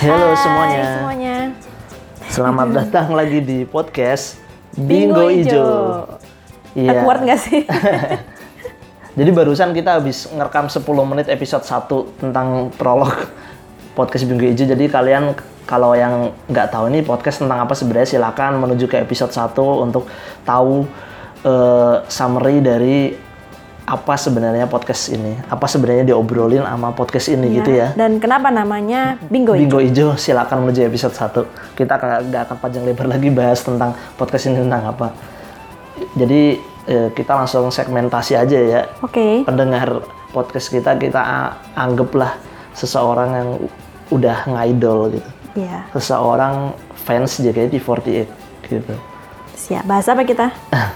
Halo Hai semuanya. semuanya. Selamat datang lagi di podcast Bingo Bingo, Ijo. Ijo. Awkward nggak sih? Jadi barusan kita habis ngerekam 10 menit episode 1 tentang prolog podcast Bingo Ijo. Jadi kalian kalau yang nggak tahu ini podcast tentang apa sebenarnya silakan menuju ke episode 1 untuk tahu eh, summary dari apa sebenarnya podcast ini. Apa sebenarnya diobrolin sama podcast ini gitu ya. Dan kenapa namanya Bingo Ijo? Bingo Ijo, silakan menuju episode 1. Kita nggak akan panjang lebar lagi bahas tentang podcast ini tentang apa. Jadi eh, kita langsung segmentasi aja ya. Oke. Pendengar podcast kita kita anggaplah seseorang yang udah ngidol gitu. Iya. Seseorang fans JKT48 gitu. Siap. Bahas apa kita?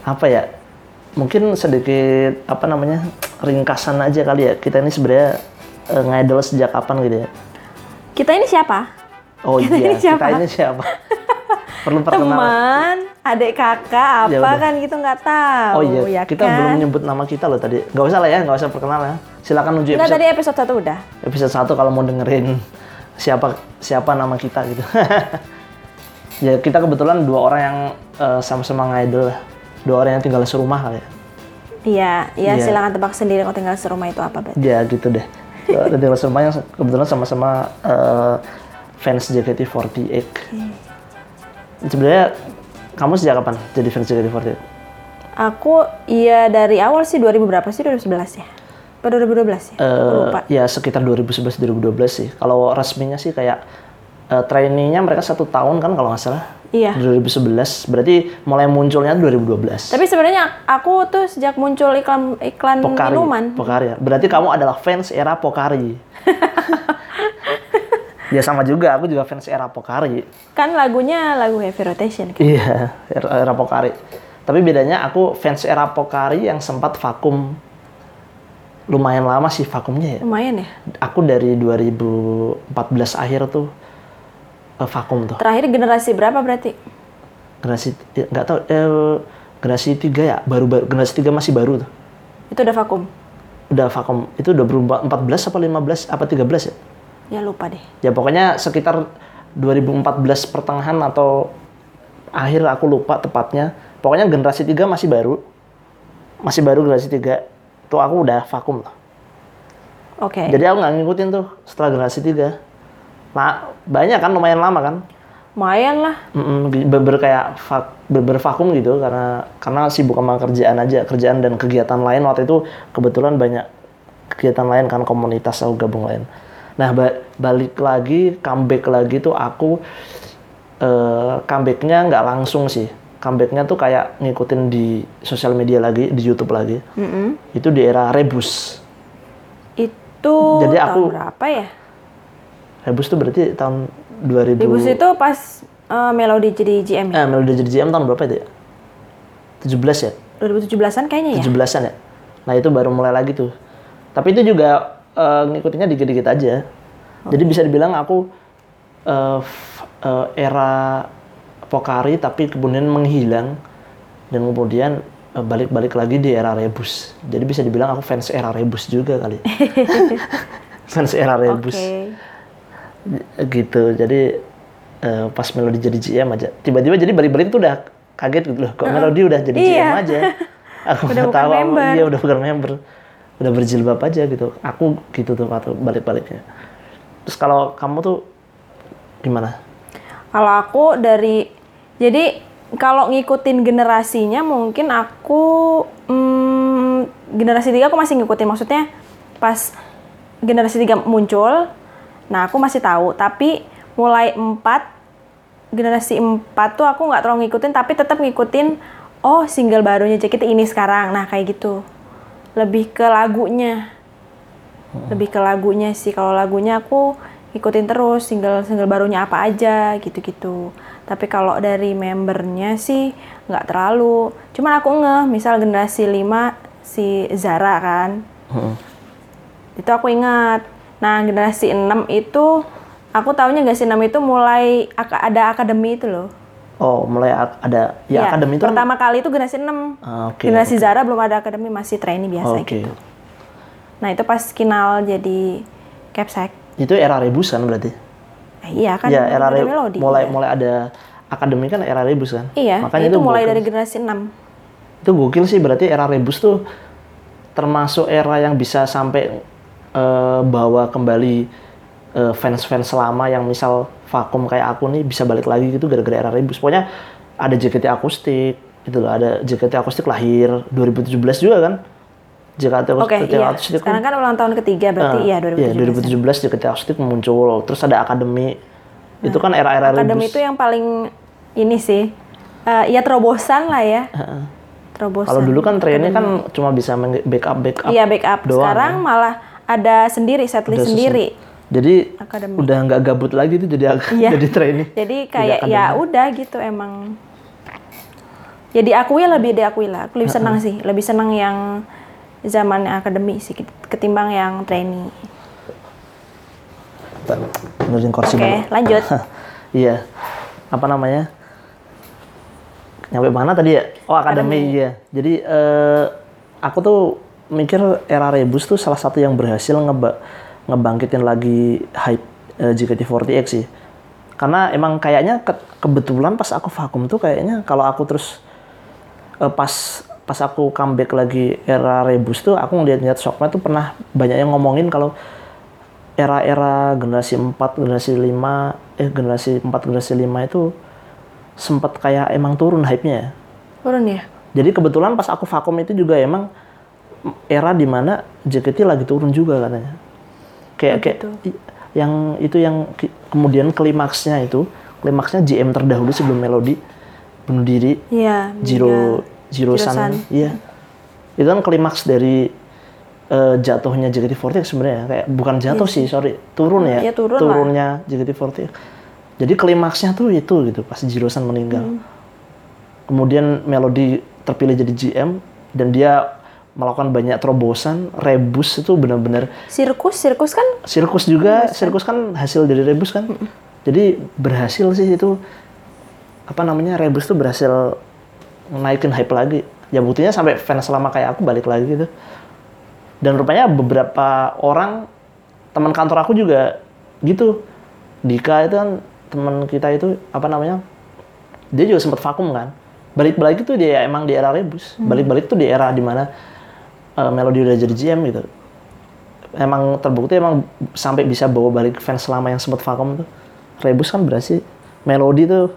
Apa ya? Mungkin sedikit apa namanya? ringkasan aja kali ya. Kita ini sebenarnya eh, ngidol sejak kapan gitu ya? Kita ini siapa? Oh Kita iya, ini siapa? kita ini siapa? Perlu perkenalan. Teman, adik kakak, Ya apa udah. kan gitu nggak tahu. Oh iya, ya kita kan? belum nyebut nama kita loh tadi. Gak usah lah ya, gak usah perkenalan. Silakan menuju Enggak episode, tadi episode 1 udah. episode 1 kalau mau dengerin siapa siapa nama kita gitu. ya kita kebetulan dua orang yang eh, sama-sama ngidol lah. Dua orang yang tinggal serumah kali ya. Iya, iya Iya. silakan tebak sendiri kalau tinggal serumah itu apa berarti. Ya gitu deh. Eh, tinggal serumah yang kebetulan sama-sama eh, fans JKT48. Sebenarnya kamu sejak kapan jadi fans JKT48? Aku iya dari awal sih 2000 berapa sih? 2011 ya? Apa 2012 ya? Eh, lupa. ya sekitar 2011-2012 sih. Kalau resminya sih kayak eh, trainingnya mereka satu tahun kan kalau nggak salah. Iya. 2011. Berarti mulai munculnya 2012. Tapi sebenarnya aku tuh sejak muncul iklan iklan Pokari. minuman. Pokari ya. Berarti kamu adalah fans era Pokari. ya sama juga, aku juga fans era Pokari. Kan lagunya lagu Heavy Rotation kan. Iya, era, era Pokari. Tapi bedanya aku fans era Pokari yang sempat vakum. Lumayan lama sih vakumnya ya. Lumayan ya. Aku dari 2014 akhir tuh eh, vakum tuh. Terakhir generasi berapa berarti? Generasi nggak tahu eh, generasi tiga ya, baru, baru generasi tiga masih baru tuh. Itu udah vakum. Udah vakum. Itu udah berubah 14 apa 15 apa 13 ya? Ya lupa deh. Ya pokoknya sekitar 2014 pertengahan atau akhir aku lupa tepatnya. Pokoknya generasi tiga masih baru. Masih baru generasi tiga. Tuh aku udah vakum lah. Oke. Jadi aku nggak ngikutin tuh setelah generasi tiga. Nah, banyak kan lumayan lama kan. Lumayan lah. Mm-mm, beber kayak vak, beber vakum gitu karena karena sibuk sama kerjaan aja kerjaan dan kegiatan lain waktu itu kebetulan banyak kegiatan lain kan komunitas aku gabung lain nah ba- balik lagi comeback lagi tuh aku eh comebacknya nggak langsung sih comebacknya tuh kayak ngikutin di sosial media lagi di YouTube lagi Mm-mm. itu di era rebus Itu Jadi tahun aku- berapa ya? Rebus tuh berarti tahun 2000 Ribus itu pas eh, Melody jadi GM ya? eh Melody jadi GM tahun berapa itu ya 17 ya 2017-an kayaknya ya? 17-an ya. Nah, itu baru mulai lagi tuh. Tapi itu juga eh, ngikutinnya dikit-dikit aja. Jadi bisa dibilang aku f- eh, era Pokari tapi kemudian menghilang dan kemudian balik-balik lagi di era Rebus. Jadi bisa dibilang aku fans era Rebus juga kali. fans era. Rebus gitu. Jadi eh, pas Melody jadi GM aja. Tiba-tiba jadi balik-balik tuh udah kaget gitu loh. Kok Melody udah jadi Iya. GM aja. Aku Udah bukan tahu. aku- member. Iya udah bukan member. Udah berjilbab aja gitu. Aku gitu tuh waktu balik-baliknya. Terus kalau kamu tuh gimana? Kalau aku dari jadi kalau ngikutin generasinya mungkin aku hmm, generasi tiga aku masih ngikutin maksudnya pas generasi tiga muncul, nah aku masih tahu. Tapi mulai empat generasi empat tuh aku nggak terlalu ngikutin tapi tetap ngikutin oh single barunya JKT ini sekarang. Nah kayak gitu. Lebih ke lagunya. Lebih ke lagunya sih. Kalau lagunya aku ikutin terus single single barunya apa aja gitu-gitu. Tapi kalau dari membernya sih nggak terlalu. Cuman aku ngeh, misal generasi 5 si Zara kan. Heeh. Itu aku ingat. Nah, generasi 6 itu aku tahunya generasi 6 itu mulai ada akademi itu loh. Oh, mulai ada ya Iya, akademi itu kan- pertama kali itu generasi 6. Ah, oke, generasi Zara belum ada akademi, masih trainee biasa Oke. gitu. Nah, itu pas kinal jadi capsec. Itu era rebus kan berarti? iya kan ya era Re- melodi. mulai iya. mulai ada akademi kan era rebus kan Iya, makanya itu, mulai gokil. dari generasi 6. itu gokil sih berarti era rebus tuh termasuk era yang bisa sampai eh, bawa kembali eh, fans-fans lama yang misal vakum kayak aku nih bisa balik lagi gitu gara-gara era rebus pokoknya ada JKT akustik itu loh ada JKT akustik lahir 2017 juga kan JKT akustik, iya. akustik kan Sekarang kan ulang tahun ketiga berarti Eh, iya Iya, 2017. 2017 JKT Akustik muncul, terus ada akademi. itu kan era-era Akademi rebus. itu yang paling ini sih. eh, ya terobosan lah ya. Terobosan. Kalau dulu kan trainnya kan cuma bisa backup backup. Iya backup. doang, Sekarang kan. malah ada sendiri setlist sendiri. Jadi Akademi. udah nggak gabut lagi tuh jadi Iya. jadi trainee. Jadi kayak ya udah gitu emang. Ya diakui lebih diakui lah. Aku lebih senang sih. Lebih senang yang zaman akademi sih ketimbang yang trainee. Kursi Oke, dulu. lanjut. Iya. Apa namanya? Nyampe mana tadi ya? Oh, akademi, iya. Jadi eh, aku tuh mikir era Rebus tuh salah satu yang berhasil ngeba ngebangkitin lagi hype eh, JKT48 sih. Karena emang kayaknya ke- kebetulan pas aku vakum tuh kayaknya kalau aku terus eh, pas pas aku comeback lagi era Rebus tuh aku ngeliat-ngeliat Sokma tuh pernah banyak yang ngomongin kalau era-era generasi 4, generasi 5, eh generasi 4, generasi 5 itu sempat kayak emang turun hype-nya. Turun ya? Jadi kebetulan pas aku vakum itu juga emang era di mana JKT lagi turun juga katanya. Kayak kayak i- yang itu yang kemudian klimaksnya itu, klimaksnya GM terdahulu sebelum Melody bunuh diri, Iya. Jiro Jiro Jiro-san. San, iya. Itu kan klimaks dari eh, jatuhnya JKT48 sebenarnya kayak bukan jatuh sih, sorry, turun ya. Iya, turun lah. turunnya JKT48. Jadi klimaksnya tuh itu gitu pas Jiro San meninggal. Hmm. Kemudian Melody terpilih jadi GM dan dia melakukan banyak terobosan, rebus itu benar-benar Sirkus, sirkus kan sirkus juga, sirkus kan hasil dari rebus kan. Jadi berhasil sih itu apa namanya rebus tuh berhasil naikin hype lagi. Ya buktinya sampai fans lama kayak aku balik lagi gitu. Dan rupanya beberapa orang teman kantor aku juga gitu. Dika itu kan teman kita itu apa namanya? Dia juga sempat vakum kan. Balik-balik itu dia emang di era rebus. Balik-balik tuh di era di mana uh, Melody udah jadi GM gitu emang terbukti emang sampai bisa bawa balik fans lama yang sempat vakum tuh. Rebus kan berhasil. Melody tuh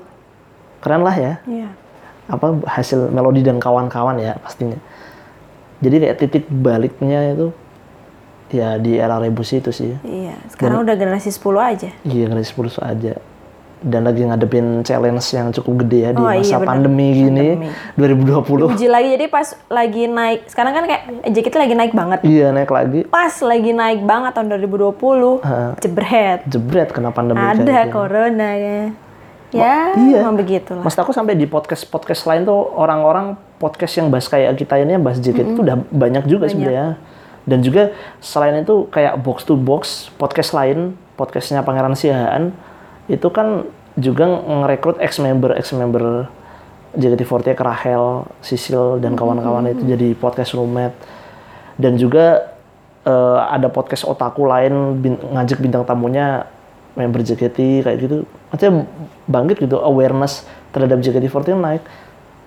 keren lah ya. Iya. Apa hasil Melody dan kawan-kawan ya pastinya. Jadi kayak titik baliknya itu ya di era Rebus itu sih. Iya, sekarang udah generasi 10 aja. Iya generasi 10 aja. Dan lagi ngadepin challenge yang cukup gede ya di Oh, iya, masa benar. pandemi gini 2020. Uji lagi jadi pas lagi naik. Sekarang kan kayak JKT lagi naik banget. Iya naik lagi. Pas lagi naik banget tahun 2020. Jebret. Jebret kena pandemi Ada corona ya. Ya, iya. emang begitulah. Maksud aku sampai di podcast podcast lain tuh orang-orang podcast yang bahas kayak kita ini yang bahas JKT itu udah banyak juga sebenarnya. Dan juga selain itu kayak box to box podcast lain, podcastnya Pangeran Siahaan itu kan juga ngerekrut ex member ex member JKT48 Rahel, Sisil dan kawan-kawan itu jadi podcast roommate. Dan juga eh, ada podcast otaku lain bin- ngajak bintang tamunya member JKT kayak gitu. Artinya bangkit gitu awareness terhadap JKT48 naik.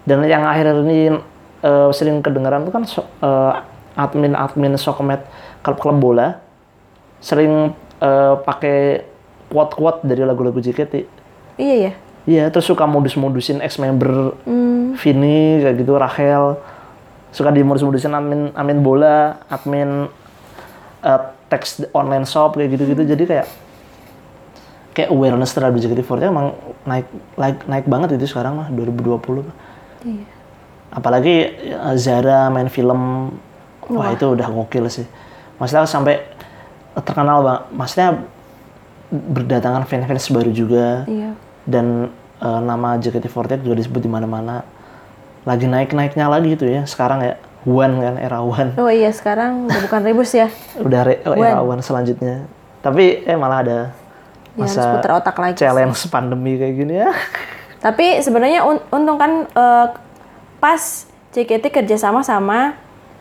Dan yang akhir ini eh, sering kedengaran tuh kan so- eh, admin-admin Sokmed klub-klub bola sering eh, pakai quote-quote dari lagu-lagu JKT. Iya ya. Iya, terus suka modus-modusin ex member Hmm. Vini kayak gitu, Rachel. Suka di modus-modusin admin admin bola, admin eh, teks online shop kayak gitu-gitu. Jadi kayak kayak awareness terhadap JKT48 emang naik naik naik banget itu sekarang lah 2020. Iya. Apalagi eh, Zara main film, wah, itu udah gokil sih. Maksudnya sampai terkenal bang, maksudnya berdatangan fans-fans baru juga Iya. dan eh, nama JKT48 juga disebut di mana-mana. Lagi naik-naiknya lagi gitu ya. Sekarang ya One kan era One. Oh iya, sekarang udah bukan rebus ya. Udah re- era One selanjutnya. Tapi eh malah ada Ya, masa putar otak lagi. challenge pandemi kayak gini ya. Tapi sebenarnya un- untung kan eh, pas JKT kerjasama sama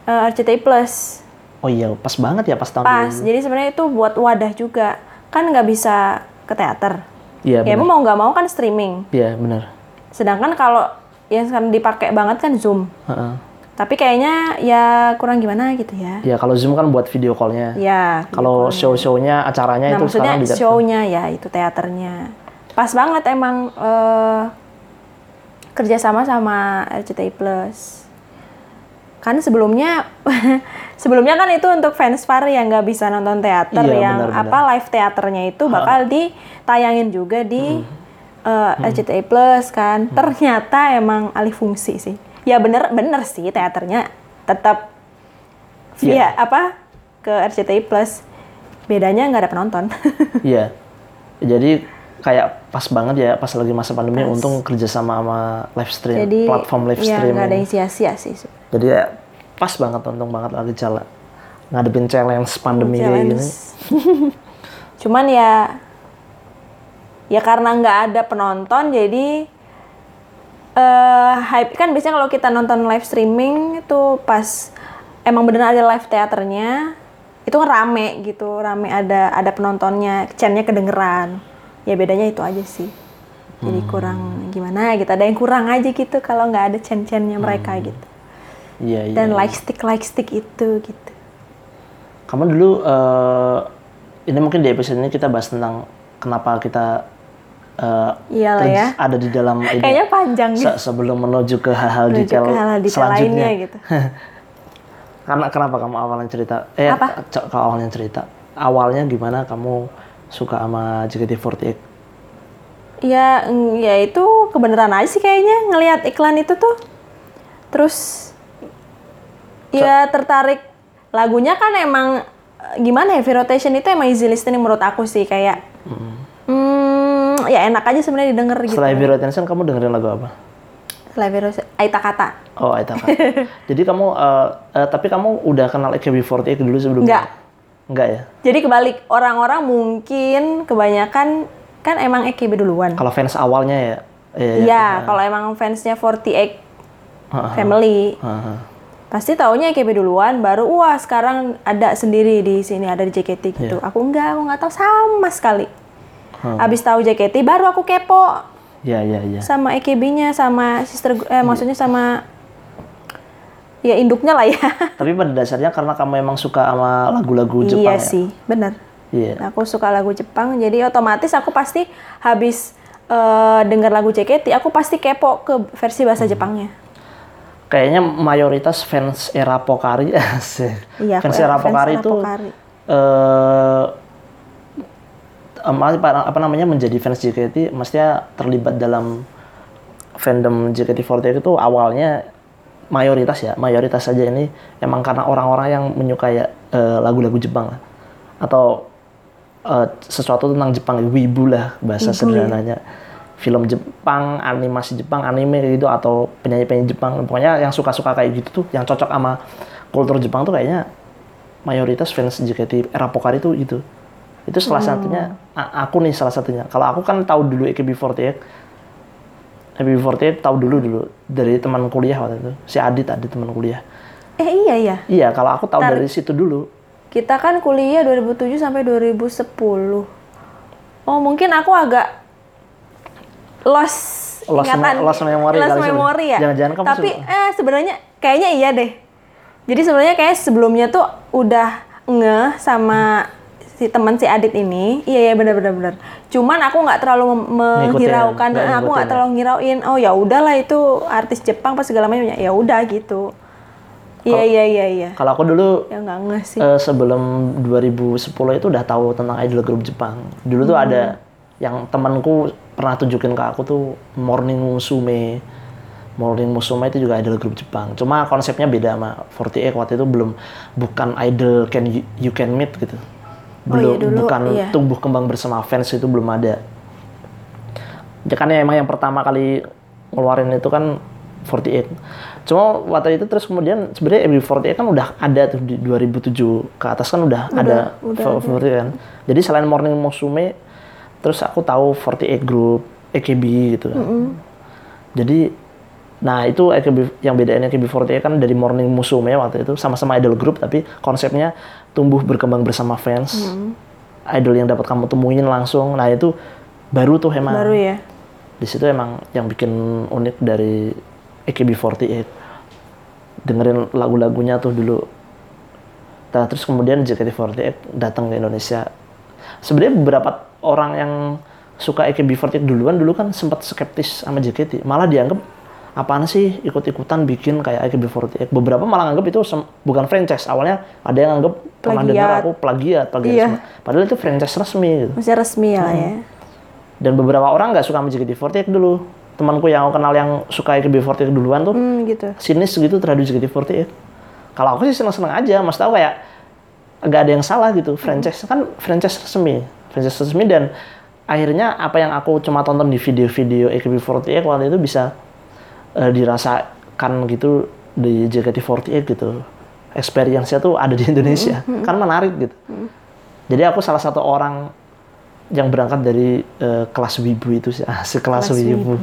eh, RCTI Plus. Oh iya, pas banget ya pas tahun Pas. dulu. Jadi sebenarnya itu buat wadah juga. Kan nggak bisa ke teater. Iya, ya emang mau nggak mau kan streaming. Iya, benar. Sedangkan kalau yang sekarang dipakai banget kan Zoom. Heeh. Tapi kayaknya ya kurang gimana gitu ya. Ya kalau Zoom kan buat video call-nya. Ya. Kalau show-show-nya, acaranya Nah itu maksudnya sekarang show-nya ya itu teaternya. Pas banget emang eh, kerjasama sama RCTI Plus. Kan sebelumnya sebelumnya kan itu untuk fans Far yang nggak bisa nonton teater Iya, yang benar-benar. apa live teaternya itu bakal ditayangin juga di Hmm. RCTI Plus kan. Ternyata emang alih fungsi sih. Ya bener bener sih teaternya tetap via Iya. apa ke RCTI Plus. Bedanya nggak ada penonton. Iya. Jadi kayak pas banget ya pas lagi masa pandemi untung kerja sama sama live stream Jadi platform live ya streaming. nggak ada yang sia-sia sih. Jadi ya pas banget untung banget lagi jalan ngadepin challenge pandemi kayak gini. Challenge. Cuman ya ya karena nggak ada penonton jadi eh hype kan biasanya kalau kita nonton live streaming itu pas emang beneran ada live teaternya itu kan rame gitu rame ada ada penontonnya chantnya kedengeran ya bedanya itu aja sih jadi Hmm. kurang gimana gitu ada yang kurang aja gitu kalau nggak ada chant-chantnya mereka Hmm. gitu Iya iya. dan like stick like stick itu gitu Kamu dulu eh, ini mungkin di episode ini kita bahas tentang kenapa kita eh, Iyalah ya. ada di dalam ini. kayaknya panjang gitu Se- sebelum menuju ke hal-hal detail, ke hal-hal detail selanjutnya. lainnya gitu. Karena kenapa kamu awalnya cerita? Eh, Apa? awalnya cerita, awalnya gimana kamu suka sama JKT48? Ya, mm, ya itu kebenaran aja sih kayaknya ngelihat iklan itu tuh. Terus ya tertarik lagunya kan emang eh, gimana ya V-Rotation itu emang easy listening menurut aku sih kayak hmm, ya enak aja sebenarnya didengar gitu. Setelah Heavy Rotation kamu dengerin lagu apa? Setelah V-Rotation, Aita Kata. Oh, Aita Kata. Jadi kamu, eh, eh, tapi kamu udah kenal AKB48 dulu sebelumnya? Enggak. Enggak ya? Jadi kebalik orang-orang mungkin kebanyakan kan emang EKB duluan. Kalau fans awalnya ya? Iya. Iya, kalau emang fansnya 48 Family. Heeh. Pasti taunya EKB duluan, baru wah sekarang ada sendiri di sini ada di JKT gitu. Aku enggak, aku nggak tahu sama sekali. Abis tahu JKT baru aku kepo Iya, iya, iya. sama EKB-nya, sama sister, eh maksudnya sama ya induknya lah ya. Tapi pada dasarnya karena kamu emang suka sama lagu-lagu Jepang iya ya? sih, bener. Iya. Aku suka lagu Jepang, jadi otomatis aku pasti habis eh, dengar lagu JKT, aku pasti kepo ke versi bahasa Jepangnya. Kayaknya mayoritas fans era Pokari. Iya, fans fans era Pokari itu Pokari. eh em, apa, apa namanya menjadi fans JKT mestinya terlibat dalam fandom JKT48 itu awalnya mayoritas ya mayoritas saja ini emang karena orang-orang yang menyukai eh, lagu-lagu Jepang lah. atau eh, sesuatu tentang Jepang wibu lah bahasa sederhananya. film Jepang animasi Jepang anime kayak gitu atau penyanyi-penyanyi Jepang. Pokoknya yang suka-suka kayak gitu tuh yang cocok sama kultur Jepang tuh kayaknya mayoritas fans JKT era Pokari itu gitu. Itu salah satunya a- aku nih salah satunya. Kalau aku kan tahu dulu AKB48 AKB48 tahu dulu dulu dari teman kuliah waktu itu si Adit Adit teman kuliah Eh iya iya. iya kalau aku tahu dari situ dulu Kita kan kuliah 2007 sampai 2010. Oh, mungkin aku agak lost, Lost ingatan. me- lost memory Lost memory ya. Jangan-jangan kamu Tapi eh sebenarnya kayaknya iya deh. Jadi sebenarnya kayak sebelumnya tuh udah ngeh sama si teman si Adit ini. Iya iya benar benar benar. Cuman aku nggak terlalu menghiraukan, nggak eh, aku ngikutin nggak ya. terlalu ngirauin. Oh ya udahlah itu artis Jepang pas segala macam ya udah gitu. Iya iya iya iya. kalau aku dulu Ya nggak ngeh sih. eh, sebelum 2010 itu udah tahu tentang idol grup Jepang. Dulu tuh ada yang temanku pernah tunjukin ke aku tuh Morning Musume. Morning Musume itu juga idol grup Jepang. Cuma konsepnya beda sama 48 waktu itu belum bukan idol can you, you can meet gitu. Oh Belum iya, dulu, bukan iya. tumbuh kembang bersama fans itu belum ada. Ya kan ya emang yang pertama kali ngeluarin itu kan 48. Cuma waktu itu terus kemudian sebenarnya MB48 kan udah ada tuh di 2007 ke atas kan udah, ada udah favorit kan. Jadi selain Morning Musume terus aku tahu 48 Group, AKB gitu kan. Jadi nah itu AKB yang bedain AKB48 kan dari Morning Musume waktu itu. Sama-sama idol group tapi konsepnya tumbuh berkembang bersama fans. Idol yang dapat kamu temuin langsung. Nah itu baru tuh emang. Baru ya. di situ emang yang bikin unik dari AKB48 dengerin lagu-lagunya tuh dulu. Nah, terus kemudian JKT48 datang ke Indonesia. Sebenarnya beberapa orang yang suka AKB48 duluan dulu kan sempat skeptis sama JKT malah dianggap apaan sih ikut-ikutan bikin kayak AKB48 beberapa malah nganggap itu bukan franchise awalnya ada yang nganggap pernah dengar aku plagiat plagiat Iya. semua. padahal itu franchise resmi gitu. Masih resmi ya. Ya. dan beberapa orang nggak suka sama JKT48 dulu. Temanku yang aku kenal yang suka AKB48 duluan tuh Hmm, gitu. sinis gitu terhadap JKT48 kalau aku sih seneng-seneng aja mas tahu kayak nggak ada yang salah gitu. Franchise kan franchise resmi. Franchise resmi dan akhirnya apa yang aku cuma tonton di video-video AKB48 waktu itu bisa eh, dirasakan gitu di JKT48 gitu experience-nya tuh ada di Indonesia kan menarik gitu jadi aku salah satu orang yang berangkat dari eh, kelas wibu itu sih asik kelas, Kelas wibu.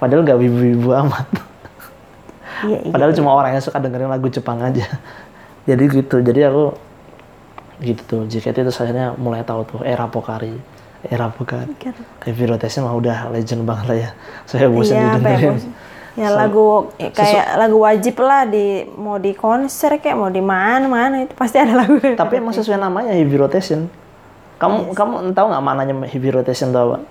padahal nggak wibu-wibu amat Iya, iya. Padahal cuma orang yang suka dengerin lagu Jepang aja. Jadi gitu. Jadi aku gitu tuh. JKT itu akhirnya mulai tahu tuh era Pokari. Era Pokari. Heavy Rotation mah udah legend banget lah ya. Saya bosan Iya, apa ya, Ya lagu eh, kayak lagu wajib lah di mau di konser kayak mau di mana mana itu pasti ada lagu. Tapi emang sesuai namanya Heavy Rotation. Kamu kamu tahu nggak maknanya Heavy Rotation tahu? Pak?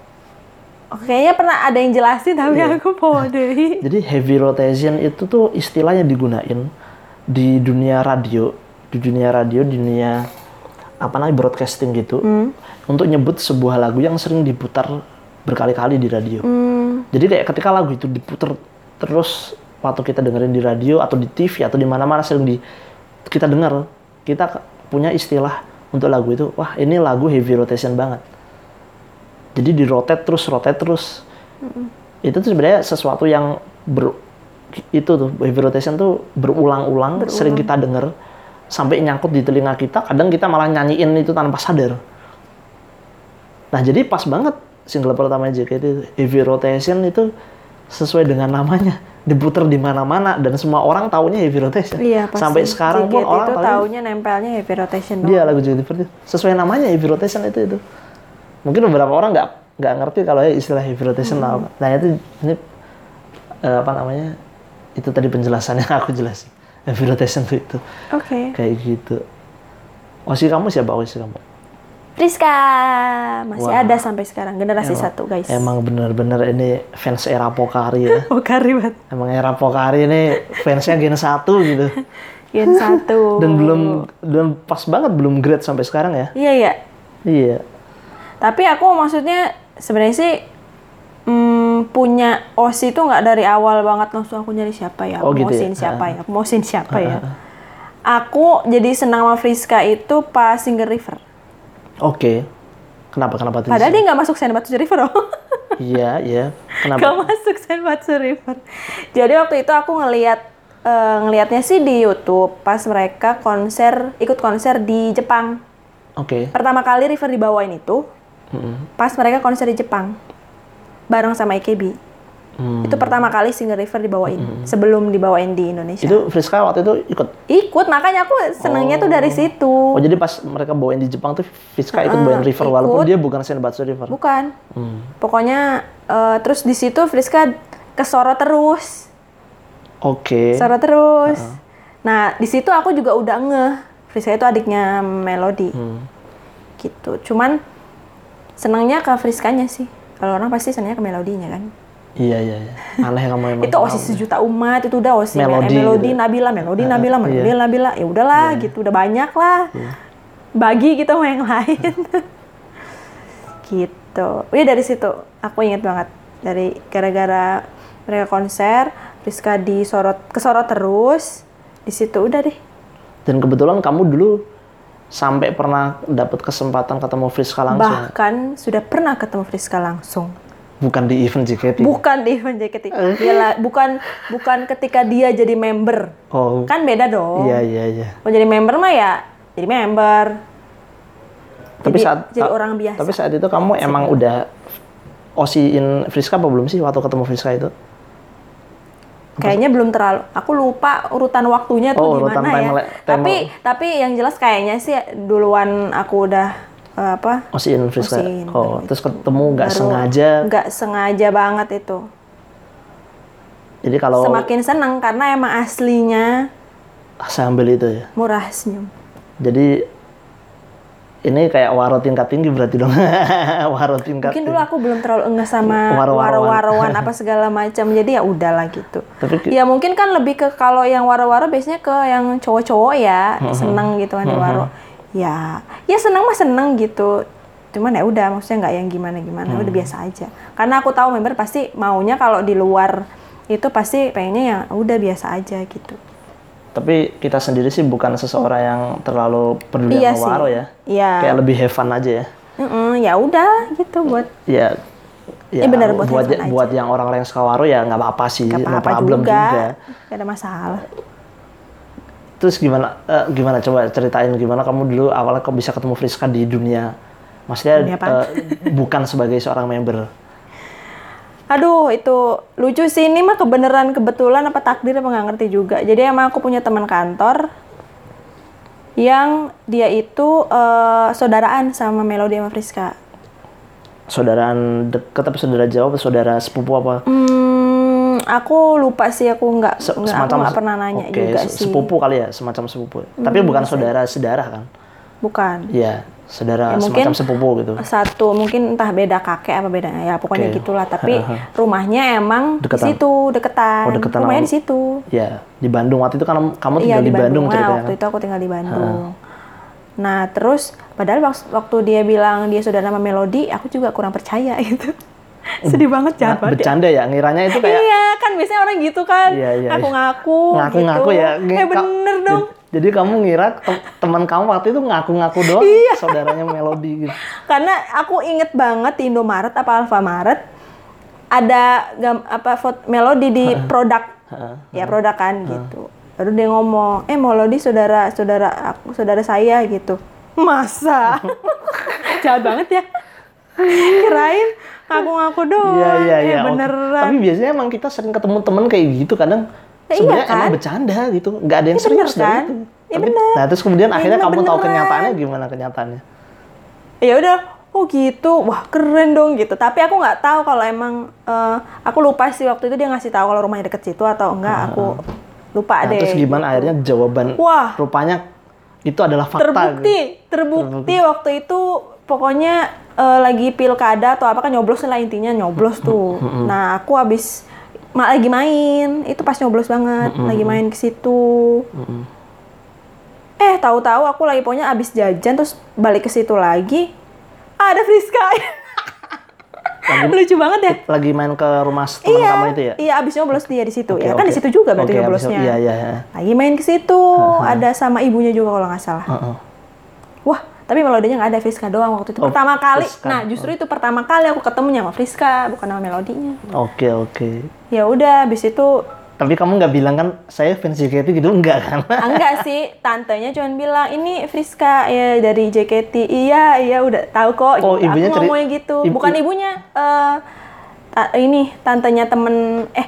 Oh, kayaknya pernah ada yang jelasin tapi Iya. aku bodoh. Jadi heavy rotation itu tuh istilahnya digunain di dunia radio, di dunia radio, di dunia apa namanya broadcasting gitu, untuk nyebut sebuah lagu yang sering diputar berkali-kali di radio. Hmm, Jadi kayak ketika lagu itu diputar terus waktu kita dengerin di radio atau di TV atau di mana-mana sering di kita dengar, kita punya istilah untuk lagu itu, wah ini lagu heavy rotation banget. Jadi di rotate terus, rotate terus. Itu tuh sebenarnya sesuatu yang ber itu tuh heavy rotation tuh berulang-ulang, sering kita denger sampai nyangkut di telinga kita. Kadang kita malah nyanyiin itu tanpa sadar. Nah jadi pas banget single pertama JKT itu, Heavy Rotation itu sesuai dengan namanya diputer di mana-mana dan semua orang taunya Heavy Rotation. iya pasti. Sampai sekarang pun JKT orang itu tahu taunya nempelnya heavy rotation dia lagu JKT itu sesuai namanya Heavy Rotation itu itu. Mungkin beberapa orang nggak nggak ngerti kalau ya istilah Heavy Rotation Hmm. apa. Nah itu ini eh, apa namanya itu tadi penjelasannya aku jelasin. Heavy Rotation itu, itu Oke. kayak gitu. Osi kamu siapa Osi kamu? Rizka masih Wah. ada sampai sekarang generasi satu guys. Emang bener-bener ini fans era Pokari ya. Oh kari banget. Emang era Pokari ini fansnya Gen 1 gitu. Gen satu. Dan belum dan pas banget belum grade sampai sekarang ya. Iya ya. Iya. Tapi aku maksudnya sebenarnya sih mm, punya OSI itu nggak dari awal banget langsung aku nyari siapa ya. Oh, Aku gitu ya? mausin siapa ya. Aku mausin siapa ya. Aku jadi senang sama Friska itu pas Single River. Oke. Kenapa kenapa tidak? Padahal dia nggak masuk Senbatsu River loh. Iya, iya. Gak Kenapa? masuk Senbatsu River. Jadi waktu itu aku ngeliat eh, ngelihatnya sih di YouTube pas mereka konser ikut konser di Jepang. Oke. Pertama kali River dibawain itu Mm-mm. pas mereka konser di Jepang bareng sama AKB. Hmm. Itu pertama kali Single River dibawain sebelum dibawain di Indonesia. Itu Friska waktu itu ikut. Ikut makanya aku senengnya tuh dari situ. Oh, jadi pas mereka bawain di Jepang tuh Friska ikut bawain River ikut. walaupun dia bukan Senbatsu River. Bukan. Hmm. Pokoknya eh, terus di situ Friska kesorot terus. Oke. Suara terus. Nah, di situ aku juga udah ngeh. Friska itu adiknya Melody. Hmm. Gitu. Cuman senangnya ke Friskanya sih. Kalau orang pasti senangnya ke melodinya kan. Iya, iya, iya. Aneh kamu emang. itu osis sejuta umat, itu udah osis Melodi melodi, melodi gitu. Nabila, melodi Nabila, melodi iya. Nabila. Ya udahlah gitu, udah banyak lah. Bagi kita sama yang lain. gitu. Iya dari situ aku inget banget dari gara-gara mereka konser, Rizka disorot kesorot terus. Di situ udah deh. Dan kebetulan kamu dulu sampai pernah dapat kesempatan ketemu Friska langsung. Bahkan sudah pernah ketemu Friska langsung. Bukan di event JKT. Bukan di event JKT. Dia lah- bukan bukan ketika dia jadi member. oh. Kan beda dong. Iya, iya, iya. Mau jadi member mah ya jadi member. Tapi Jadi- saat jadi orang biasa. Tapi saat itu kamu emang udah osiin Friska apa belum sih waktu ketemu Friska itu? Kayaknya belum terlalu. Aku lupa urutan waktunya tuh Oh, urutan gimana ya. time- time- Tapi tapi yang jelas kayaknya sih duluan aku udah eh, apa Osin Friska. Osin, oh, terus ketemu nggak sengaja. nggak sengaja banget itu Jadi kalau semakin seneng karena emang aslinya saya ambil itu ya. murah senyum Jadi ini kayak waro tingkat tinggi berarti dong. waro tingkat. mungkin dulu aku belum terlalu enggak sama Waro-waroan. apa segala macam jadi ya udahlah gitu Tapi ya mungkin kan lebih ke kalau yang waro-waro biasanya ke yang cowok-cowok ya seneng gitu kan waro ya ya seneng mah seneng gitu cuman ya udah maksudnya nggak yang gimana gimana udah biasa aja karena aku tahu member pasti maunya kalau di luar itu pasti pengennya yang udah biasa aja gitu Tapi kita sendiri sih bukan seseorang yang terlalu peduli Iya sama waro ya. Iya. Kayak lebih have fun aja ya. Mm-mm, ya udah gitu buat Ya. Ya, Iya, benar, buat buat, buat yang orang-orang yang suka waro ya nggak apa-apa sih, nggak no apa-apa problem juga. juga. Gak ada masalah Terus gimana eh, gimana coba ceritain gimana kamu dulu awalnya kok bisa ketemu Friska di dunia maksudnya Dunia eh, bukan sebagai seorang member. Aduh, itu lucu sih. Ini mah kebenaran kebetulan apa takdir apa nggak ngerti juga. Jadi emang aku punya teman kantor yang dia itu eh, saudaraan sama Melody sama Friska. Saudaraan deket apa saudara jauh apa saudara sepupu apa? Hmm, aku lupa sih aku nggak Se- nggak pernah nanya Oke, juga sih. Hmm, Sepupu kali ya, semacam sepupu. Tapi bukan saudara sedarah kan? Bukan. Iya, saudara Ya, mungkin semacam sepupu gitu. Satu mungkin entah beda kakek apa beda ya pokoknya Oke. gitulah. Tapi rumahnya emang Deketan. di situ deketan. Oh, deketan rumahnya sama- di situ. Ya, di Bandung waktu itu kan kamu Iya tinggal di di Bandung, Bandung. Nah, ceritanya. waktu kan? itu aku tinggal di Bandung. Nah terus padahal waktu dia bilang dia sudah nama Melody, aku juga kurang percaya gitu. Sedih banget jahat banget. ya. bercanda ya, ngiranya itu kayak Iya kan biasanya orang gitu kan. Iya, iya, iya. Ngaku-ngaku. ngaku-ngaku gitu. ya. Eh bener dong. Jadi kamu ngira te- teman kamu waktu itu ngaku-ngaku doang Iya. saudaranya Melody gitu. Karena aku inget banget di Indomaret apa Alfamaret ada gam, apa foto Melody di produk. Ya produk kan gitu. Baru dia ngomong, "Eh Melody saudara saudara aku saudara saya gitu." Masa? Jahat banget ya. Kirain ngaku-ngaku doang. Iya, iya, Eh, iya. oke. beneran. Tapi biasanya emang kita sering ketemu temen kayak gitu kadang Ya, iya sebenarnya kan? emang bercanda gitu, nggak ada yang Ya, bener serius dari kan? itu. Ya, Tapi- bener. Nah terus kemudian Ya, akhirnya kamu tahu beneran. kenyataannya gimana kenyataannya? ya udah oh gitu wah keren dong gitu tapi aku nggak tahu kalau emang eh, aku lupa sih waktu itu dia ngasih tahu kalau rumahnya deket situ atau enggak aku lupa Nah, deh terus gimana akhirnya jawaban Wah. rupanya itu adalah fakta. terbukti gitu. terbukti waktu itu pokoknya eh, lagi pilkada atau apa kan nyoblos lah intinya nyoblos tuh. Nah aku habis ma- lagi main. Itu pas nyoblos banget lagi main ke situ. Eh tahu-tahu aku lagi pokoknya abis jajan terus balik ke situ lagi ada Friska lucu banget ya. Lagi main ke rumah teman iya kamu itu ya? iya abis nyoblos dia di situ. Oke, ya kan di situ juga berarti abis- nyoblosnya. Iya, iya, iya. lagi main ke situ ada sama ibunya juga kalau nggak salah. Heeh. Wah, tapi melodinya nggak ada Friska doang waktu itu. Oh, pertama kali. Friska. Nah, justru itu pertama kali aku ketemunya sama Friska, bukan sama melodinya. Oke, oke. Ya udah, habis itu Tapi kamu nggak bilang kan saya fans JKT gitu enggak kan? ah, enggak sih, tantenya cuma bilang ini Friska ya dari JKT. Iya, iya udah tahu kok. Oh, gitu. ibunya aku ngomongnya gitu. ibu- bukan ibunya, eh ta- ini tantenya temen eh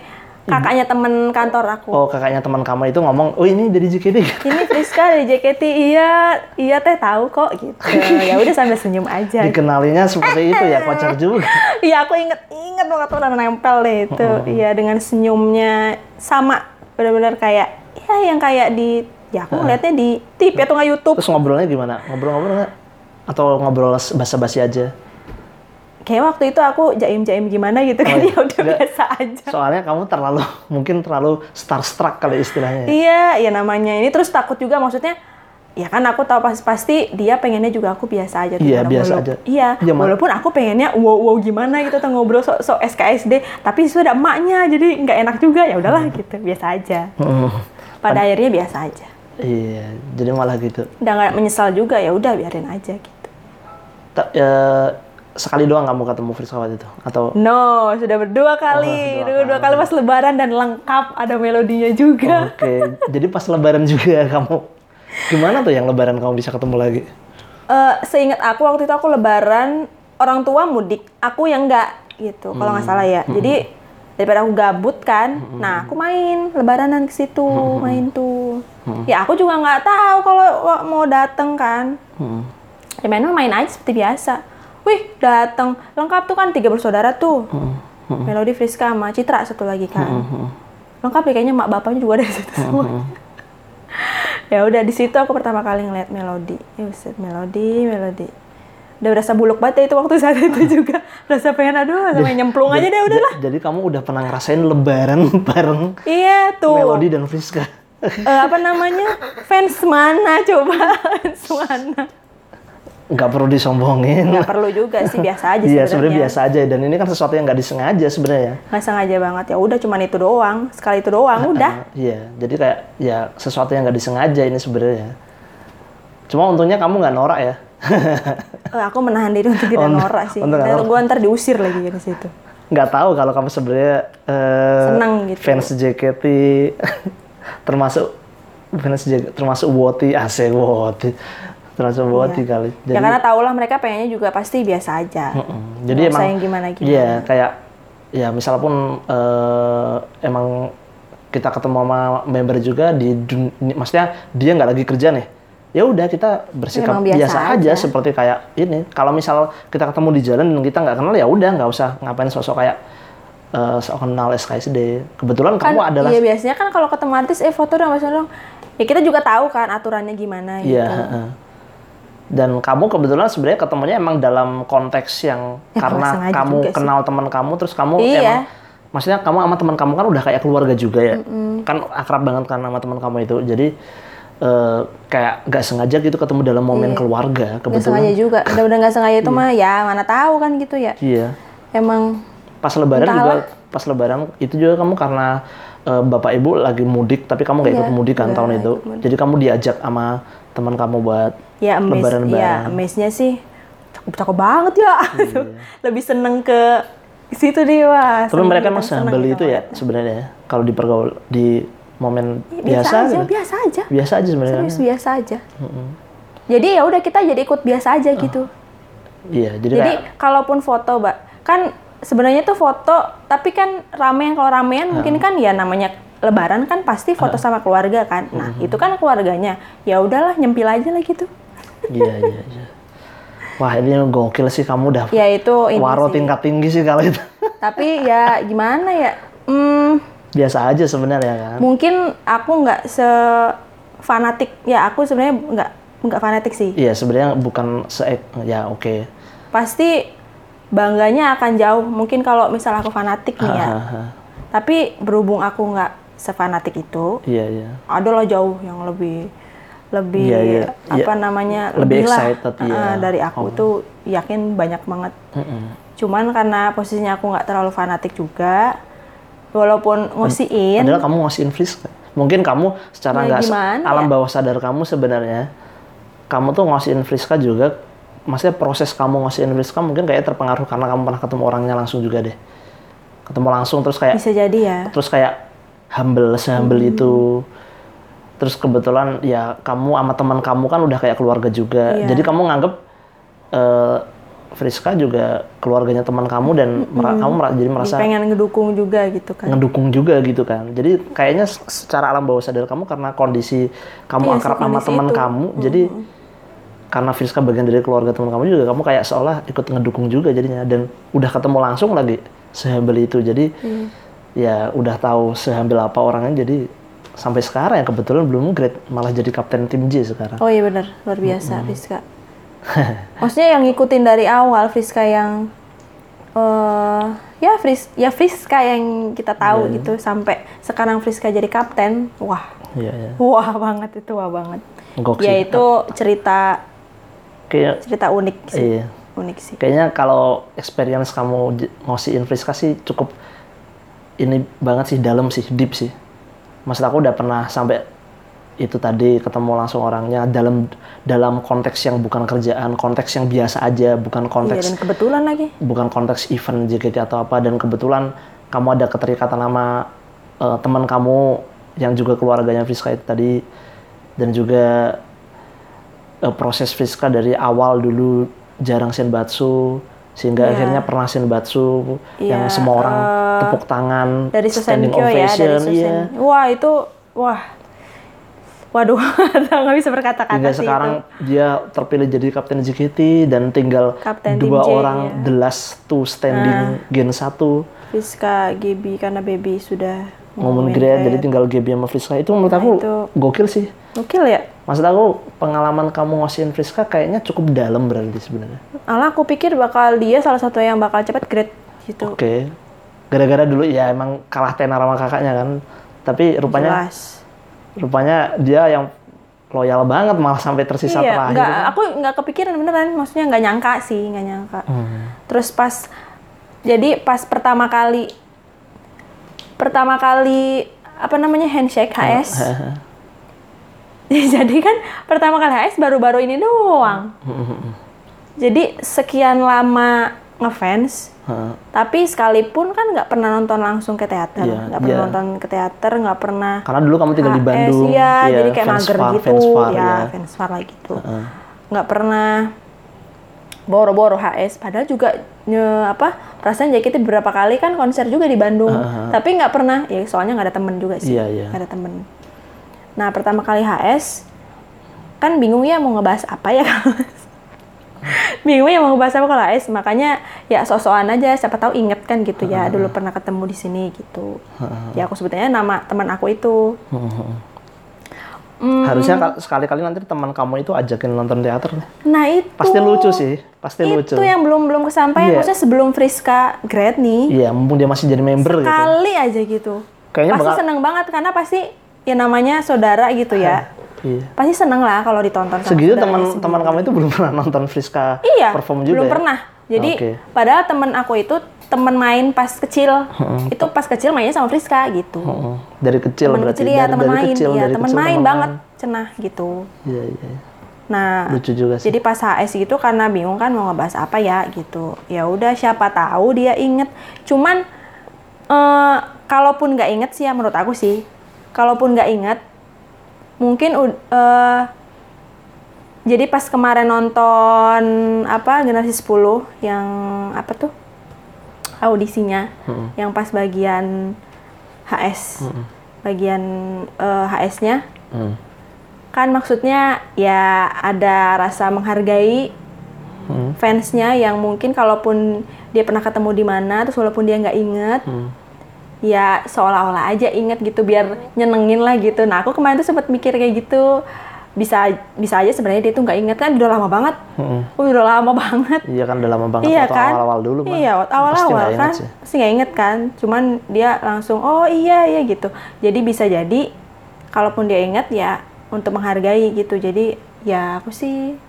kakaknya temen kantor aku. Oh, kakaknya teman kamu itu ngomong, "Oh, ini dari JKT." Ini Friska dari JKT. Iya, iya teh tahu kok gitu. ya udah sambil senyum aja. Dikenalinya seperti itu ya, kocak juga. Iya aku inget inget banget udah nempel deh itu. Iya dengan senyumnya sama benar-benar kayak ya yang kayak di ya aku ngeliatnya di TV atau nggak YouTube. Terus ngobrolnya gimana? Ngobrol-ngobrol nggak? Atau ngobrol basa-basi aja? Kayak waktu itu aku jaim-jaim gimana gitu kan Oh, ya udah enggak. biasa aja. Soalnya kamu terlalu, mungkin terlalu starstruck kali istilahnya. ya. Iya, ya namanya ini terus takut juga maksudnya ya kan aku tahu pasti pasti dia pengennya juga aku biasa aja tuh Iya, biasa walaupun- aja. Iya, Iya, Ma. walaupun aku pengennya wow wow gimana gitu atau ngobrol sok sok SKSD, tapi sudah emaknya jadi nggak enak juga ya udahlah gitu, biasa aja. Hmm. Pada akhirnya biasa aja. Iya, jadi malah gitu. Udah nggak menyesal juga ya udah biarin aja gitu. Ta- ya, sekali doang kamu ketemu Friska waktu itu? Atau No, sudah berdua Oh, kali. dua Dua, dua kali pas lebaran dan lengkap ada melodinya juga. Oke, jadi pas lebaran juga kamu. Gimana tuh yang lebaran kamu bisa ketemu lagi? Eh, seingat aku waktu itu aku lebaran orang tua mudik, aku yang enggak gitu. Kalau nggak salah ya. Jadi daripada aku gabut kan, nah aku main lebaranan ke situ, main tuh. Ya aku juga nggak tahu kalau mau dateng kan. Hmm. ya main main aja seperti biasa wih datang lengkap tuh kan tiga bersaudara tuh. Melody Friska sama Citra satu lagi kan. Lengkap ya kayaknya mak bapaknya juga ada di situ semua. ya udah di situ aku pertama kali ngeliat Melody. Ya Melody Melody. Udah berasa buluk banget ya itu waktu saat itu juga. Berasa pengen aduh sampai nyemplung aja deh udahlah. Ja- Jadi kamu udah pernah ngerasain lebaran bareng iya tuh. Melody dan Friska. Eh, apa namanya? Fans mana coba? Fans mana Nggak perlu disombongin. nggak perlu juga sih biasa aja Iya, sebenarnya biasa aja dan ini kan sesuatu yang nggak disengaja sebenarnya. nggak sengaja banget ya udah cuman itu doang sekali itu doang udah Iya, jadi kayak ya sesuatu yang nggak disengaja ini sebenarnya. Cuma untungnya kamu nggak norak ya. Eh, aku menahan diri untuk tidak untuk- norak sih untuk nggak Dan norak. gue ntar diusir lagi dari situ Nggak tahu kalau kamu sebenarnya eh, Seneng gitu. fans JKT termasuk fans JKT termasuk Woti, asik Woti. Termasuk Woti kali. ya karena tau lah mereka pengennya juga pasti biasa aja Mm, Jadi Nggak emang yang gimana-gimana. Iya, kayak ya misal pun eh, emang kita ketemu sama member juga di dun- maksudnya dia nggak lagi kerja nih. Ya udah kita bersikap Emang biasa, biasa aja. aja. seperti kayak ini. Kalau misal kita ketemu di jalan dan kita nggak kenal ya udah nggak usah ngapain sosok kayak eh sok kenal SKSD. Kebetulan kan kamu adalah iya biasanya kan kalau ketemu artis eh foto dong foto dong ya kita juga tahu kan aturannya gimana gitu Iya, heeh. Dan kamu kebetulan sebenarnya ketemunya emang dalam konteks yang Ya, karena kamu kenal teman kamu terus kamu Iya. emang maksudnya kamu sama teman kamu kan udah kayak keluarga juga ya. Kan akrab banget kan sama teman kamu itu. Jadi eh, kayak nggak sengaja gitu ketemu dalam momen keluarga nggak kebetulan. sengaja juga udah udah nggak sengaja itu mah ya mana tahu kan gitu ya Iya. emang Pas lebaran Entahlah. juga pas lebaran itu juga kamu karena eh, bapak ibu lagi mudik tapi kamu nggak Iya, ikut mudik kan tahun itu. mudik. Jadi kamu diajak sama teman kamu buat ya amaze lebaran ya bareng. amaze-nya sih cakep cakep banget ya Iya. lebih seneng ke situ deh wah Tapi mereka gitu, emang sehambel gitu itu ya sebenarnya ya. Kalau di pergaul di momen biasa, biasa, aja gitu. biasa aja biasa aja sebenarnya. serius biasa aja jadi ya udah kita jadi ikut biasa aja gitu Iya, jadi, jadi kayak kalaupun foto mbak kan sebenarnya tuh foto tapi kan ramean kalau ramean mungkin kan ya namanya lebaran kan pasti foto sama keluarga kan nah itu kan keluarganya ya udahlah nyempil aja lah gitu iya iya iya. Wah, ini gokil sih kamu udah ya itu ini waro sih. tingkat tinggi sih kalau itu. tapi ya gimana ya hmm, biasa aja sebenarnya kan. mungkin aku nggak se fanatik ya aku sebenarnya nggak nggak fanatik sih Iya, sebenarnya bukan se ya oke. pasti bangganya akan jauh mungkin kalau misal aku fanatik nih ya Hahaha. tapi berhubung aku nggak sefanatik itu Iya, iya. ada lah jauh yang lebih lebih Iya, iya. apa Iya. namanya Lebih lah excited, uh, iya. dari aku Oh. tuh yakin banyak banget Mm-mm. cuman karena posisinya aku nggak terlalu fanatik juga walaupun ngosiin Padahal kamu ngasihin Fris. Mungkin kamu secara Ya, nggak gimana alam ya? bawah sadar kamu sebenarnya kamu tuh ngasihin Friska juga maksudnya proses kamu ngasihin Friska mungkin kayak terpengaruh karena kamu pernah ketemu orangnya langsung juga deh. Ketemu langsung terus kayak bisa jadi ya terus kayak humble sehumble Hmm. itu. Terus kebetulan ya kamu sama teman kamu kan udah kayak keluarga juga. Iya. jadi kamu nganggep eh, Friska juga keluarganya teman kamu dan mera- kamu mera- jadi merasa pengen ngedukung juga gitu kan? ngedukung juga gitu kan. Jadi kayaknya secara alam bawah sadar kamu karena kondisi kamu Iya, akrab sama teman kamu jadi karena Friska bagian dari keluarga teman kamu juga kamu kayak seolah ikut ngedukung juga jadinya. Dan udah ketemu langsung lagi sehumble itu. Jadi Iya. Ya udah tahu sehumble apa orangnya jadi sampai sekarang ya kebetulan belum grade malah jadi kapten tim J sekarang. Oh iya benar. Luar biasa Friska. Maksudnya yang ngikutin dari awal Friska yang eh ya Fris ya Friska yang kita tahu Iya, gitu sampai sekarang Friska jadi kapten wah. Iya iya. Wah banget itu wah banget. Gokil. ya itu cerita kayak cerita unik sih. iya. Unik sih. Kayaknya kalau experience kamu ngosiin Friska sih cukup ini banget sih dalam sih deep sih. Maksud aku udah pernah sampai itu tadi ketemu langsung orangnya dalam dalam konteks yang bukan kerjaan konteks yang biasa aja bukan iya konteks dan kebetulan lagi. bukan konteks event JKT atau apa dan kebetulan kamu ada keterikatan sama eh, teman kamu yang juga keluarganya Friska itu tadi dan juga eh, proses Friska dari awal dulu jarang senbatsu sehingga Iya. akhirnya pernah senbatsu yang Iya, semua orang eh, tepuk tangan dari standing Susenkyo ya dari ovation, iya. wah itu wah waduh nggak bisa berkata-kata hingga sih sekarang itu. dia terpilih jadi kapten JKT dan tinggal Kapten dua J, orang ya. the last two standing Gen 1 Friska, Gaby karena baby sudah ngomong ngomongin grade jadi tinggal Gaby sama Friska itu menurut aku Nah, itu. gokil sih Gokil ya. Maksud aku pengalaman kamu ngasihin Friska kayaknya cukup dalam berarti sebenarnya Alah aku pikir bakal dia salah satu yang bakal cepat grade gitu. oke gara-gara dulu ya emang kalah tenar sama kakaknya kan tapi rupanya Jelas. rupanya dia yang loyal banget malah sampai tersisa iya, terakhir nggak, aku nggak kepikiran beneran. Maksudnya nggak nyangka sih, nggak nyangka. Hmm. Terus pas, jadi pas pertama kali, pertama kali apa namanya handshake HS. jadi kan pertama kali HS baru-baru ini doang. jadi sekian lama ngefans, Heeh. tapi sekalipun kan nggak pernah nonton langsung ke teater, Iya, nggak pernah iya. nonton ke teater, nggak pernah karena dulu kamu tinggal di HS, Bandung iya, jadi kayak mager far, gitu, fans far, ya, ya. fans far lah gitu. Nggak pernah boro-boro HS, padahal juga nye, apa perasaan JKT beberapa kali kan konser juga di Bandung, tapi nggak pernah, ya soalnya nggak ada temen juga sih, Iya, iya. nggak ada temen. Nah pertama kali HS kan bingung ya mau ngebahas apa ya kalau bingung ya mau ngebahas apa kalau HS makanya ya sok-sokan aja siapa tahu inget kan gitu ya dulu pernah ketemu di sini gitu. Ya aku sebutnya nama teman aku itu. Hmm. harusnya ka- sekali-kali nanti teman kamu itu ajakin nonton teater nah itu. Pasti lucu sih pasti lucu. itu yang belum belum kesampaian Iya. maksudnya sebelum Friska grad nih. Iya mumpung dia masih jadi member gitu. Kali aja gitu. Kayaknya pasti bakal- seneng banget karena pasti ya namanya saudara gitu ya iya pasti seneng lah kalau ditonton segitu teman teman kamu itu belum pernah nonton Friska Iya, perform juga belum ya? pernah. Jadi Oke. padahal temen aku itu temen main pas kecil. Itu pas kecil mainnya sama Friska gitu. Heeh. dari kecil Temen berarti kecil ya, dari, temen dari main, kecil iya, dari temen kecil main temen banget, cenah gitu. iya iya Nah, lucu juga sih jadi pas HS gitu karena bingung kan mau ngebahas apa ya gitu. Ya udah siapa tahu dia inget. Cuman eh kalaupun nggak inget sih ya menurut aku sih, kalaupun nggak inget, mungkin eh jadi pas kemarin nonton apa generasi 10 yang apa tuh audisinya, yang pas bagian HS, bagian eh, HS-nya Hmm. kan maksudnya ya ada rasa menghargai Hmm. fansnya yang mungkin kalaupun dia pernah ketemu di mana terus walaupun dia nggak inget Hmm. Ya seolah-olah aja inget gitu biar nyenengin lah gitu. Nah aku kemarin tuh sempat mikir kayak gitu. Bisa bisa aja sebenarnya dia tuh nggak inget. Kan udah lama banget. Oh, udah lama banget. Iya kan udah lama banget. Iya waktu kan? awal-awal dulu mah. Iya awal-awal. Inget kan sih. pasti nggak inget kan? Cuman dia langsung oh iya iya gitu. Jadi bisa jadi kalaupun dia inget ya untuk menghargai gitu. Jadi ya aku sih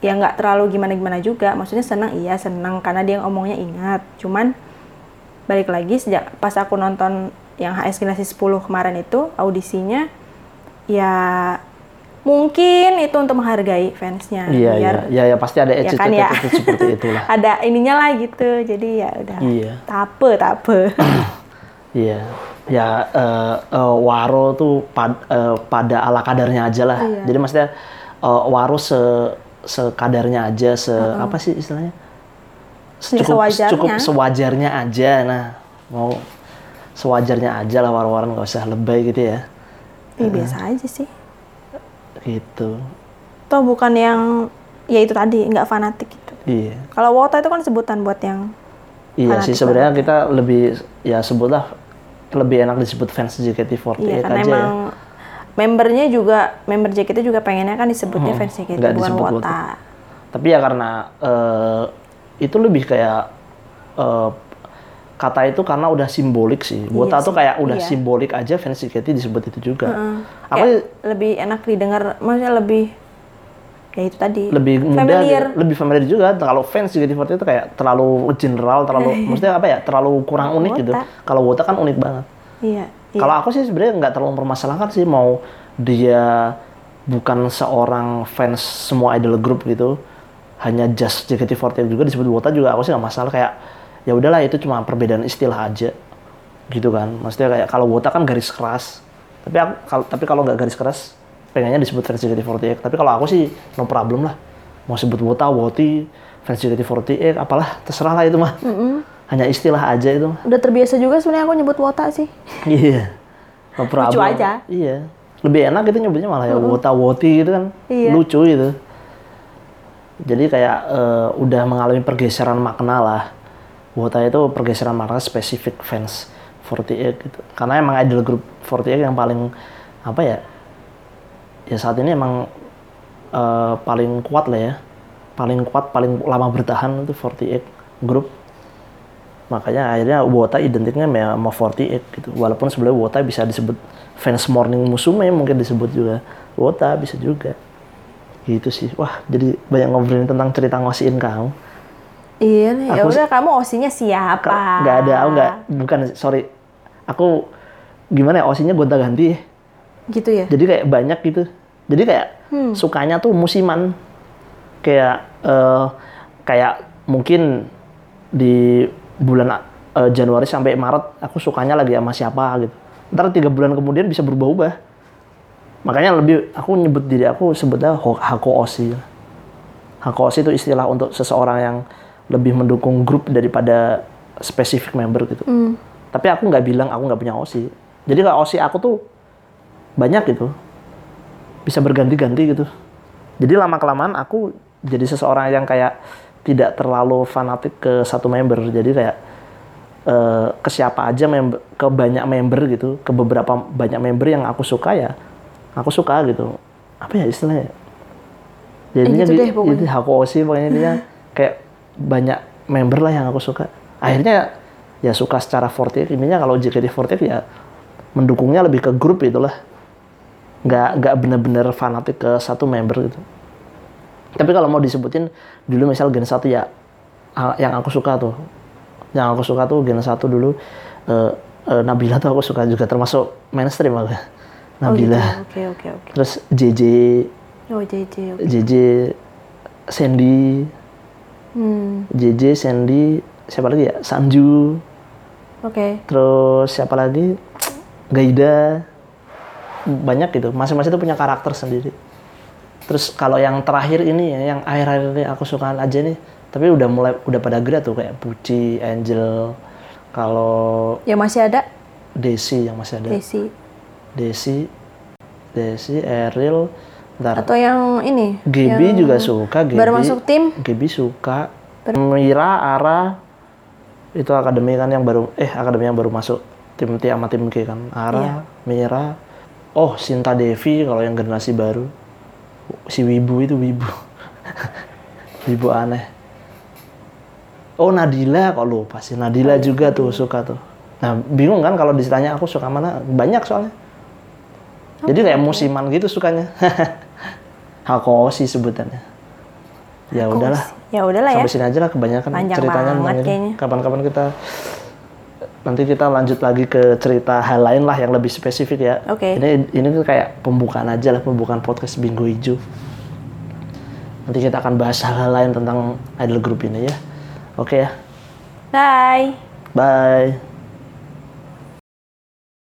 ya nggak terlalu gimana gimana juga. Maksudnya senang iya senang karena dia ngomongnya ingat. Cuman balik lagi sejak pas aku nonton yang HS generasi 10 kemarin itu audisinya ya mungkin itu untuk menghargai fansnya iya iya biar iya ya, pasti ada ya attitude kan ya attitude seperti itulah ada ininya lah gitu jadi ya udah Iya. tape tape Iya, ya eh, eh, Waro tuh pad- eh, pada ala kadarnya aja lah. Iya. Jadi maksudnya eh, Waro se sekadarnya aja, se apa sih istilahnya? Ya, sewajarnya. cukup sewajarnya aja. Nah, mau sewajarnya aja lah Waro-Waro nggak usah lebay gitu ya. Ih, biasa aja sih Gitu. toh bukan yang ya itu tadi nggak fanatik gitu Iya. kalau Wota itu kan sebutan buat yang Iya sih sebenarnya kita lebih ya sebutlah lebih enak disebut fans JKT48 iya karena aja emang ya. membernya juga member JKT juga pengennya kan disebutnya fans JKT bukan disebut Wota Tapi ya karena eh, itu lebih kayak eh, kata itu karena udah simbolik sih. Wota tuh kayak udah iya. simbolik aja fans JKT disebut itu juga. Aku Kayak lebih enak didengar maksudnya lebih ya itu tadi lebih mudah, familiar lebih familiar juga. Kalau fans JKT48 itu kayak terlalu general, terlalu maksudnya apa ya? Terlalu kurang unik gitu. Kalau Wota kan unik banget. iya iya. Kalau aku sih sebenarnya nggak terlalu mempermasalahkan sih mau dia bukan seorang fans semua idol group gitu, hanya just JKT48 juga disebut Wota juga aku sih nggak masalah kayak ya udahlah itu cuma perbedaan istilah aja gitu kan. Maksudnya kayak kalau Wota kan garis keras, tapi aku, kalau tapi kalau nggak garis keras pengennya disebut fans JKT48. Tapi kalau aku sih no problem lah. Mau sebut Wota, Woti, fans JKT48, apalah terserah lah itu mah. Hanya istilah aja itu mah. udah terbiasa juga sebenarnya aku nyebut Wota sih Iya. No problem. aja. Iya. lebih enak gitu nyebutnya malah ya wota woti gitu kan Iya. lucu gitu jadi kayak eh, udah mengalami pergeseran makna lah. Wota itu pergeseran makna spesifik fans 48 gitu. Karena emang idol group 48 yang paling apa ya ya saat ini emang eh, paling kuat lah ya. Paling kuat paling lama bertahan itu 48 grup makanya akhirnya Wota identiknya sama 48 gitu. Walaupun sebenarnya Wota bisa disebut fans morning musume mungkin disebut juga Wota bisa juga gitu sih. Wah jadi banyak ngobrolin tentang cerita ngosiin kamu. Iya nih, ya udah kamu osinya siapa? nggak ada aku nggak bukan sorry. Aku gimana ya osinya gonta ganti. Gitu ya? jadi kayak banyak gitu. Jadi kayak sukanya tuh musiman. Kayak eh, kayak mungkin di bulan eh, Januari sampai Maret aku sukanya lagi sama siapa gitu. Ntar tiga bulan kemudian bisa berubah-ubah makanya lebih aku nyebut diri aku sebutnya ho- hako osi. Hako osi itu istilah untuk seseorang yang lebih mendukung grup daripada spesifik member gitu. Hmm. tapi aku nggak bilang aku nggak punya osi. Jadi kalau osi aku tuh banyak gitu. Bisa berganti-ganti gitu. Jadi lama kelamaan aku jadi seseorang yang kayak tidak terlalu fanatik ke satu member. Jadi kayak eh, ke siapa aja member ke banyak member gitu. Ke beberapa banyak member yang aku suka ya aku suka gitu. Apa ya istilahnya? Jadinya gitu gitu deh pokoknya. aku pokoknya dia kayak banyak member lah yang aku suka. Akhirnya ya suka secara 48 intinya kalau JKT48 ya mendukungnya lebih ke grup itulah. Nggak nggak bener-bener fanatik ke satu member gitu. Tapi kalau mau disebutin dulu misal gen satu ya ah, yang aku suka tuh. Yang aku suka tuh gen satu dulu eh, eh, Nabila tuh aku suka juga termasuk mainstream aku Oh gitu. Nabila Oke oke oke. terus JJ Oh JJ. oke. JJ Sandy Hmm. JJ Sandy siapa lagi ya Sanju Oke. terus siapa lagi Gaida banyak gitu masing-masing itu punya karakter sendiri terus kalau yang terakhir ini ya yang akhir-akhir ini aku sukaan aja nih tapi udah mulai udah pada gede tuh kayak Puci Angel kalau Ya masih ada Desi yang masih ada Desi. Desi Desi Eril ntar Atau yang ini? Gaby yang juga suka Gaby Baru masuk tim? Gaby suka. Mira Ara itu akademi kan yang baru eh akademi yang baru masuk tim T sama tim K kan. Ara Iya. Mira. Oh Sinta Devi kalau yang generasi baru. Si Wibu itu Wibu. Wibu aneh. Oh Nadila kok lupa sih. Nadila. juga tuh suka tuh. Nah bingung kan kalau ditanya aku suka mana? Banyak soalnya jadi kayak musiman gitu sukanya Hakosi sebutannya ya udahlah Ya udahlah ya. sampai sini aja lah kebanyakan Panjang ceritanya ini. Kapan-kapan kita nanti kita lanjut lagi ke cerita hal lain lah yang lebih spesifik ya. Oke. Ini ini tuh kayak pembukaan aja lah pembukaan podcast Bingo Hijau. Nanti kita akan bahas hal-hal lain tentang idol group ini ya. Oke ya. Bye. Bye.